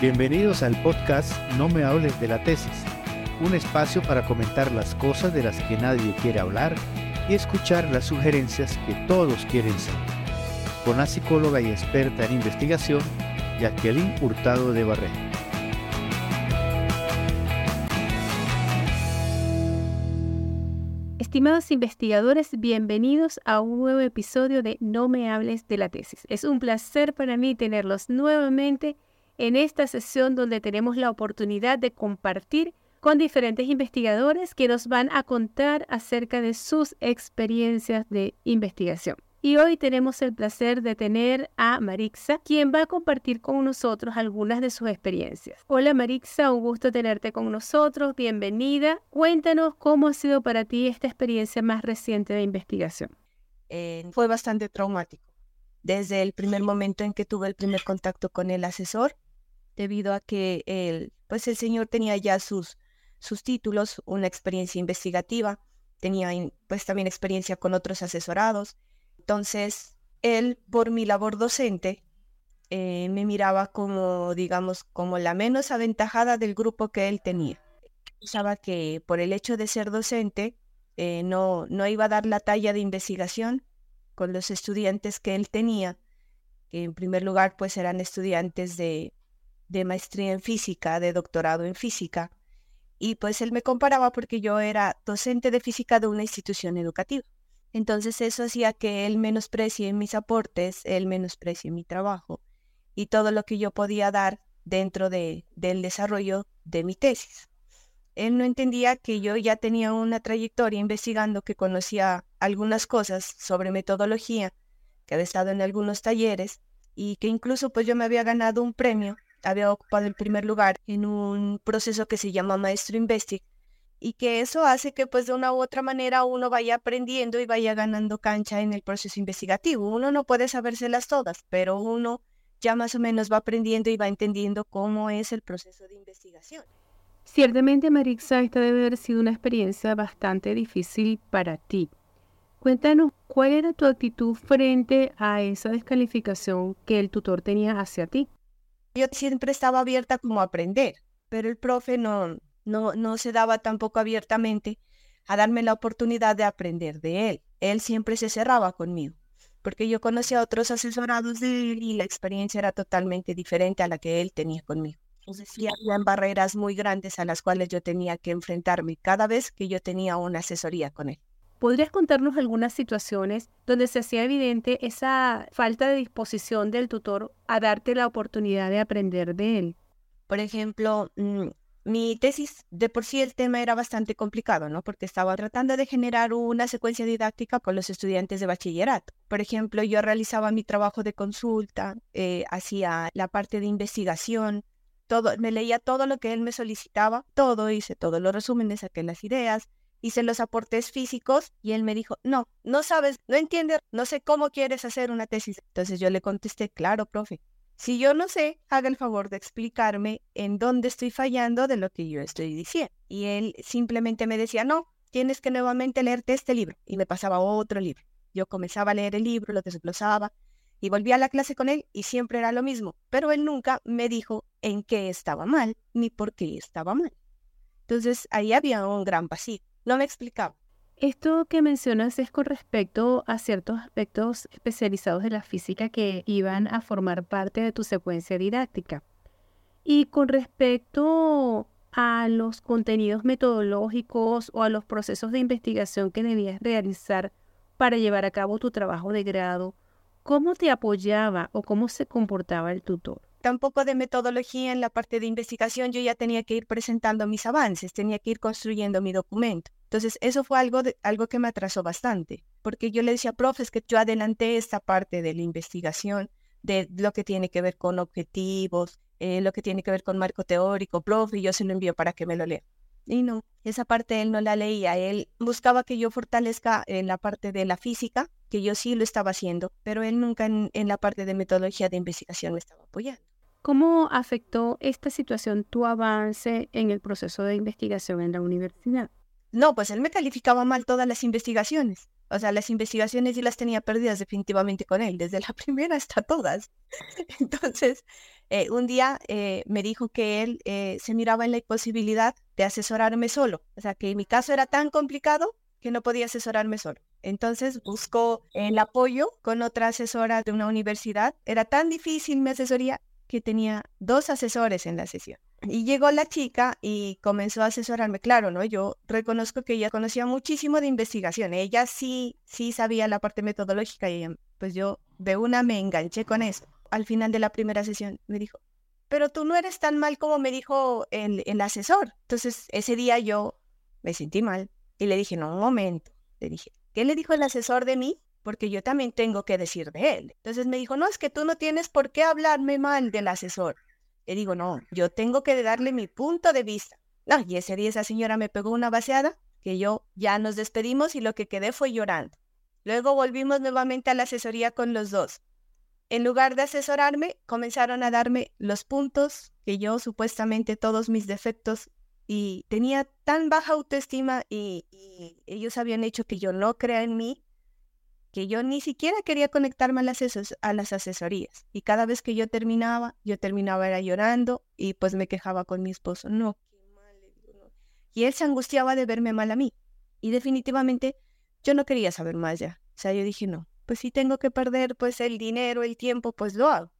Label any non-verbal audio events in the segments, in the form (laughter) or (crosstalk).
Bienvenidos al podcast No me hables de la tesis, un espacio para comentar las cosas de las que nadie quiere hablar y escuchar las sugerencias que todos quieren saber. Con la psicóloga y experta en investigación, Jacqueline Hurtado de Barrera. Estimados investigadores, bienvenidos a un nuevo episodio de No me hables de la tesis. Es un placer para mí tenerlos nuevamente en esta sesión donde tenemos la oportunidad de compartir con diferentes investigadores que nos van a contar acerca de sus experiencias de investigación. Y hoy tenemos el placer de tener a Marixa, quien va a compartir con nosotros algunas de sus experiencias. Hola Marixa, un gusto tenerte con nosotros, bienvenida. Cuéntanos cómo ha sido para ti esta experiencia más reciente de investigación. Eh, fue bastante traumático. Desde el primer momento en que tuve el primer contacto con el asesor, debido a que el, pues el señor tenía ya sus, sus títulos, una experiencia investigativa, tenía pues también experiencia con otros asesorados. Entonces, él, por mi labor docente, eh, me miraba como, digamos, como la menos aventajada del grupo que él tenía. Pensaba que por el hecho de ser docente, eh, no, no iba a dar la talla de investigación con los estudiantes que él tenía, que en primer lugar pues eran estudiantes de, de maestría en física, de doctorado en física, y pues él me comparaba porque yo era docente de física de una institución educativa. Entonces eso hacía que él menosprecie mis aportes, él menosprecie mi trabajo y todo lo que yo podía dar dentro de, del desarrollo de mi tesis. Él no entendía que yo ya tenía una trayectoria investigando, que conocía algunas cosas sobre metodología, que había estado en algunos talleres y que incluso pues yo me había ganado un premio había ocupado el primer lugar en un proceso que se llama Maestro Investig y que eso hace que pues de una u otra manera uno vaya aprendiendo y vaya ganando cancha en el proceso investigativo. Uno no puede sabérselas todas, pero uno ya más o menos va aprendiendo y va entendiendo cómo es el proceso de investigación. Ciertamente, Marixa, esta debe haber sido una experiencia bastante difícil para ti. Cuéntanos cuál era tu actitud frente a esa descalificación que el tutor tenía hacia ti. Yo siempre estaba abierta como a aprender, pero el profe no, no, no se daba tampoco abiertamente a darme la oportunidad de aprender de él. Él siempre se cerraba conmigo, porque yo conocía a otros asesorados de él y la experiencia era totalmente diferente a la que él tenía conmigo. Entonces sí barreras muy grandes a las cuales yo tenía que enfrentarme cada vez que yo tenía una asesoría con él. ¿Podrías contarnos algunas situaciones donde se hacía evidente esa falta de disposición del tutor a darte la oportunidad de aprender de él? Por ejemplo, mm, mi tesis, de por sí el tema era bastante complicado, ¿no? Porque estaba tratando de generar una secuencia didáctica con los estudiantes de bachillerato. Por ejemplo, yo realizaba mi trabajo de consulta, eh, hacía la parte de investigación, todo, me leía todo lo que él me solicitaba, todo, hice todos los resúmenes, saqué las ideas, hice los aportes físicos y él me dijo, no, no sabes, no entiendes, no sé cómo quieres hacer una tesis. Entonces yo le contesté, claro, profe, si yo no sé, haga el favor de explicarme en dónde estoy fallando de lo que yo estoy diciendo. Y él simplemente me decía, no, tienes que nuevamente leerte este libro. Y me pasaba otro libro. Yo comenzaba a leer el libro, lo desglosaba y volvía a la clase con él y siempre era lo mismo. Pero él nunca me dijo en qué estaba mal ni por qué estaba mal. Entonces ahí había un gran vacío. No me explicaba. Esto que mencionas es con respecto a ciertos aspectos especializados de la física que iban a formar parte de tu secuencia didáctica. Y con respecto a los contenidos metodológicos o a los procesos de investigación que debías realizar para llevar a cabo tu trabajo de grado, ¿cómo te apoyaba o cómo se comportaba el tutor? Tampoco de metodología en la parte de investigación, yo ya tenía que ir presentando mis avances, tenía que ir construyendo mi documento. Entonces, eso fue algo, de, algo que me atrasó bastante, porque yo le decía, profes, que yo adelanté esta parte de la investigación, de lo que tiene que ver con objetivos, eh, lo que tiene que ver con marco teórico, profe, y yo se lo envío para que me lo lea. Y no, esa parte él no la leía, él buscaba que yo fortalezca en la parte de la física, que yo sí lo estaba haciendo, pero él nunca en, en la parte de metodología de investigación me estaba apoyando. ¿Cómo afectó esta situación tu avance en el proceso de investigación en la universidad? No, pues él me calificaba mal todas las investigaciones. O sea, las investigaciones y las tenía perdidas definitivamente con él, desde la (laughs) primera hasta todas. Entonces, eh, un día eh, me dijo que él eh, se miraba en la imposibilidad de asesorarme solo, o sea, que mi caso era tan complicado que no podía asesorarme solo. Entonces buscó el apoyo con otra asesora de una universidad. Era tan difícil mi asesoría que tenía dos asesores en la sesión. Y llegó la chica y comenzó a asesorarme. Claro, ¿no? Yo reconozco que ella conocía muchísimo de investigación. Ella sí, sí sabía la parte metodológica y pues yo de una me enganché con eso. Al final de la primera sesión me dijo, pero tú no eres tan mal como me dijo el, el asesor. Entonces ese día yo me sentí mal y le dije, no, un momento. Le dije, ¿qué le dijo el asesor de mí? Porque yo también tengo que decir de él. Entonces me dijo, no, es que tú no tienes por qué hablarme mal del asesor. Le digo, no, yo tengo que darle mi punto de vista. No, y ese día esa señora me pegó una vaciada que yo ya nos despedimos y lo que quedé fue llorando. Luego volvimos nuevamente a la asesoría con los dos. En lugar de asesorarme, comenzaron a darme los puntos que yo supuestamente todos mis defectos y tenía tan baja autoestima y, y ellos habían hecho que yo no crea en mí que yo ni siquiera quería conectarme a las, a las asesorías. Y cada vez que yo terminaba, yo terminaba era llorando y pues me quejaba con mi esposo. No. Y él se angustiaba de verme mal a mí. Y definitivamente yo no quería saber más ya. O sea, yo dije, no, pues si tengo que perder pues el dinero, el tiempo, pues lo hago.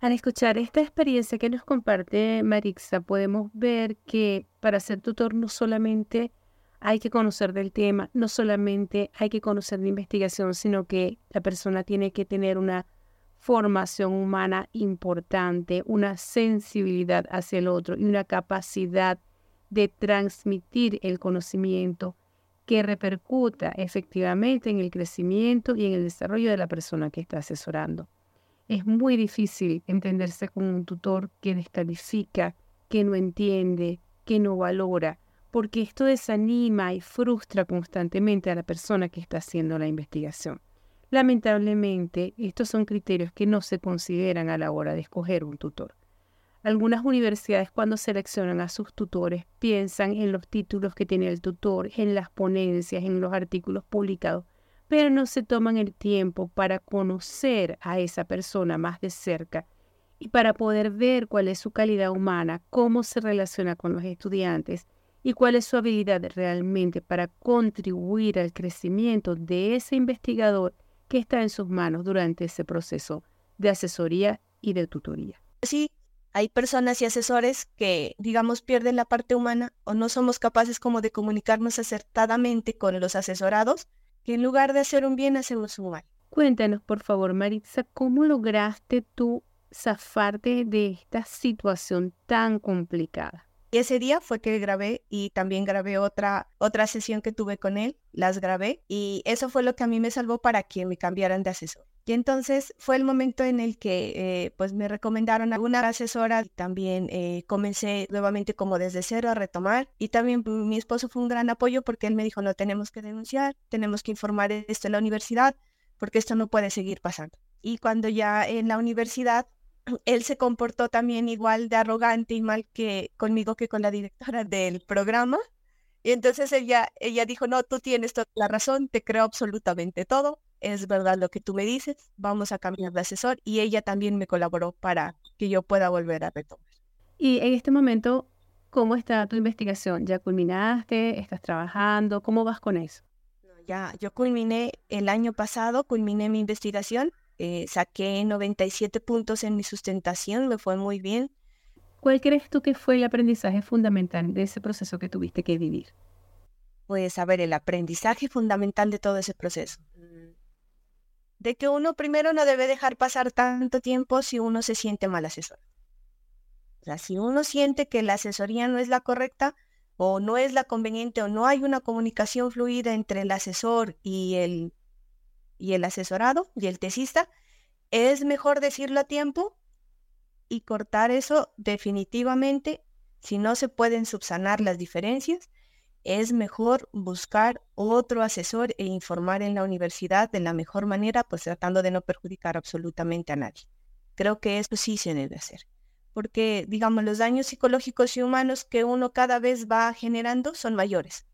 Al escuchar esta experiencia que nos comparte Marixa, podemos ver que para ser tutor no solamente hay que conocer del tema, no solamente hay que conocer de investigación, sino que la persona tiene que tener una formación humana importante, una sensibilidad hacia el otro y una capacidad de transmitir el conocimiento que repercuta efectivamente en el crecimiento y en el desarrollo de la persona que está asesorando. Es muy difícil entenderse con un tutor que descalifica, que no entiende, que no valora, porque esto desanima y frustra constantemente a la persona que está haciendo la investigación. Lamentablemente, estos son criterios que no se consideran a la hora de escoger un tutor. Algunas universidades cuando seleccionan a sus tutores piensan en los títulos que tiene el tutor, en las ponencias, en los artículos publicados, pero no se toman el tiempo para conocer a esa persona más de cerca y para poder ver cuál es su calidad humana, cómo se relaciona con los estudiantes y cuál es su habilidad realmente para contribuir al crecimiento de ese investigador que está en sus manos durante ese proceso de asesoría y de tutoría. Sí, hay personas y asesores que, digamos, pierden la parte humana o no somos capaces como de comunicarnos acertadamente con los asesorados, que en lugar de hacer un bien hacemos un mal. Cuéntanos, por favor, Maritza, ¿cómo lograste tú zafarte de esta situación tan complicada? Y ese día fue que grabé y también grabé otra, otra sesión que tuve con él, las grabé y eso fue lo que a mí me salvó para que me cambiaran de asesor. Y entonces fue el momento en el que eh, pues me recomendaron a una asesora y también eh, comencé nuevamente como desde cero a retomar y también mi esposo fue un gran apoyo porque él me dijo no tenemos que denunciar, tenemos que informar esto en la universidad porque esto no puede seguir pasando. Y cuando ya en la universidad él se comportó también igual de arrogante y mal que conmigo que con la directora del programa. Y entonces ella, ella dijo, no, tú tienes toda la razón, te creo absolutamente todo, es verdad lo que tú me dices, vamos a cambiar de asesor. Y ella también me colaboró para que yo pueda volver a retomar. Y en este momento, ¿cómo está tu investigación? ¿Ya culminaste? ¿Estás trabajando? ¿Cómo vas con eso? ya, yo culminé el año pasado, culminé mi investigación eh, saqué 97 puntos en mi sustentación, me fue muy bien. ¿Cuál crees tú que fue el aprendizaje fundamental de ese proceso que tuviste que vivir? Pues a ver, el aprendizaje fundamental de todo ese proceso. Mm, de que uno primero no debe dejar pasar tanto tiempo si uno se siente mal asesor. O sea, si uno siente que la asesoría no es la correcta o no es la conveniente o no hay una comunicación fluida entre el asesor y el y el asesorado y el tesista, es mejor decirlo a tiempo y cortar eso definitivamente. Si no se pueden subsanar las diferencias, es mejor buscar otro asesor e informar en la universidad de la mejor manera, pues tratando de no perjudicar absolutamente a nadie. Creo que eso sí se debe hacer, porque digamos los daños psicológicos y humanos que uno cada vez va generando son mayores.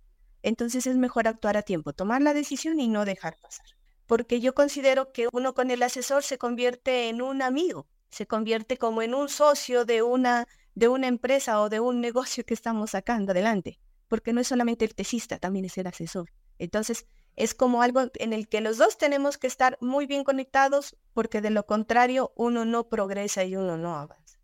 Entonces es mejor actuar a tiempo, tomar la decisión y no dejar pasar porque yo considero que uno con el asesor se convierte en un amigo. se convierte como en un socio de una, de una empresa o de un negocio que estamos sacando adelante, porque no es solamente el tesista, también es el asesor. Entonces, es como algo en el que los dos tenemos que estar muy bien conectados, porque de lo contrario uno no progresa y uno no avanza.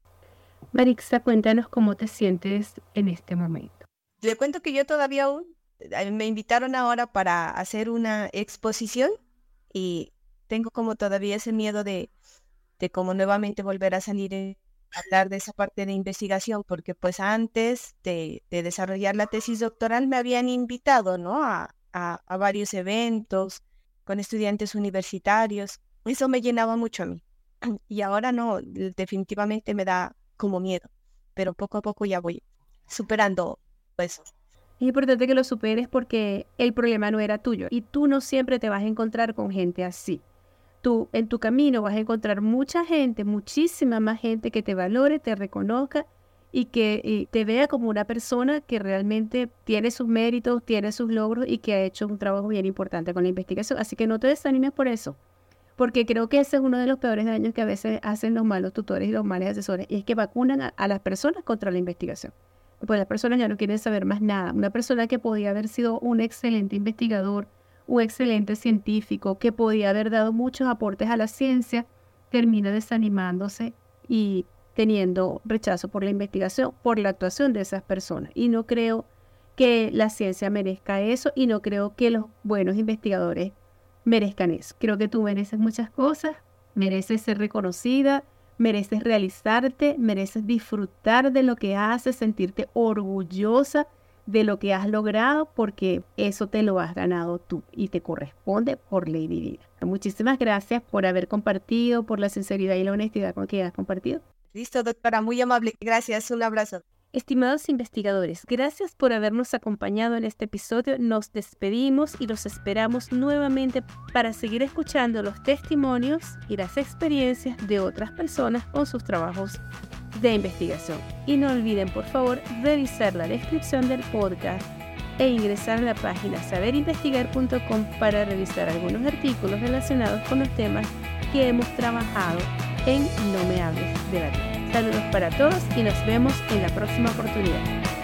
Marixa, cuéntanos cómo te sientes en este momento. Le cuento que yo todavía aún, eh, me invitaron ahora para hacer una exposición y tengo como todavía ese miedo de, de cómo nuevamente volver a salir a hablar de esa parte de investigación, porque pues antes de, desarrollar la tesis doctoral me habían invitado, ¿no? A, a, varios eventos con estudiantes universitarios. Eso me llenaba mucho a mí. (clears throat) Y ahora no, definitivamente me da como miedo, pero poco a poco ya voy superando eso. Es importante que lo superes porque el problema no era tuyo y tú no siempre te vas a encontrar con gente así tú en tu camino vas a encontrar mucha gente, muchísima más gente que te valore, te reconozca y que te vea como una persona que realmente tiene sus méritos, tiene sus logros y que ha hecho un trabajo bien importante con la investigación. Así que no te desanimes por eso, porque creo que ese es uno de los peores daños que a veces hacen los malos tutores y los malos asesores, y es que vacunan a, a las personas contra la investigación. Pues las personas ya no quieren saber más nada. Una persona que podía haber sido un excelente investigador, un excelente científico que podía haber dado muchos aportes a la ciencia, termina desanimándose y teniendo rechazo por la investigación, por la actuación de esas personas. Y no creo que la ciencia merezca eso y no creo que los buenos investigadores merezcan eso. Creo que tú mereces muchas cosas, mereces ser reconocida, mereces realizarte, mereces disfrutar de lo que haces, sentirte orgullosa de lo que has logrado porque eso te lo has ganado tú y te corresponde por ley divina. Muchísimas gracias por haber compartido, por la sinceridad y la honestidad con que has compartido. Listo, doctora, muy amable. Gracias, un abrazo. Estimados investigadores, gracias por habernos acompañado en este episodio. Nos despedimos y los esperamos nuevamente para seguir escuchando los testimonios y las experiencias de otras personas con sus trabajos de investigación. Y no olviden por favor revisar la descripción del podcast e ingresar a la página saberinvestigar.com para revisar algunos artículos relacionados con los temas que hemos trabajado en No me hables de la vida. Saludos para todos y nos vemos en la próxima oportunidad.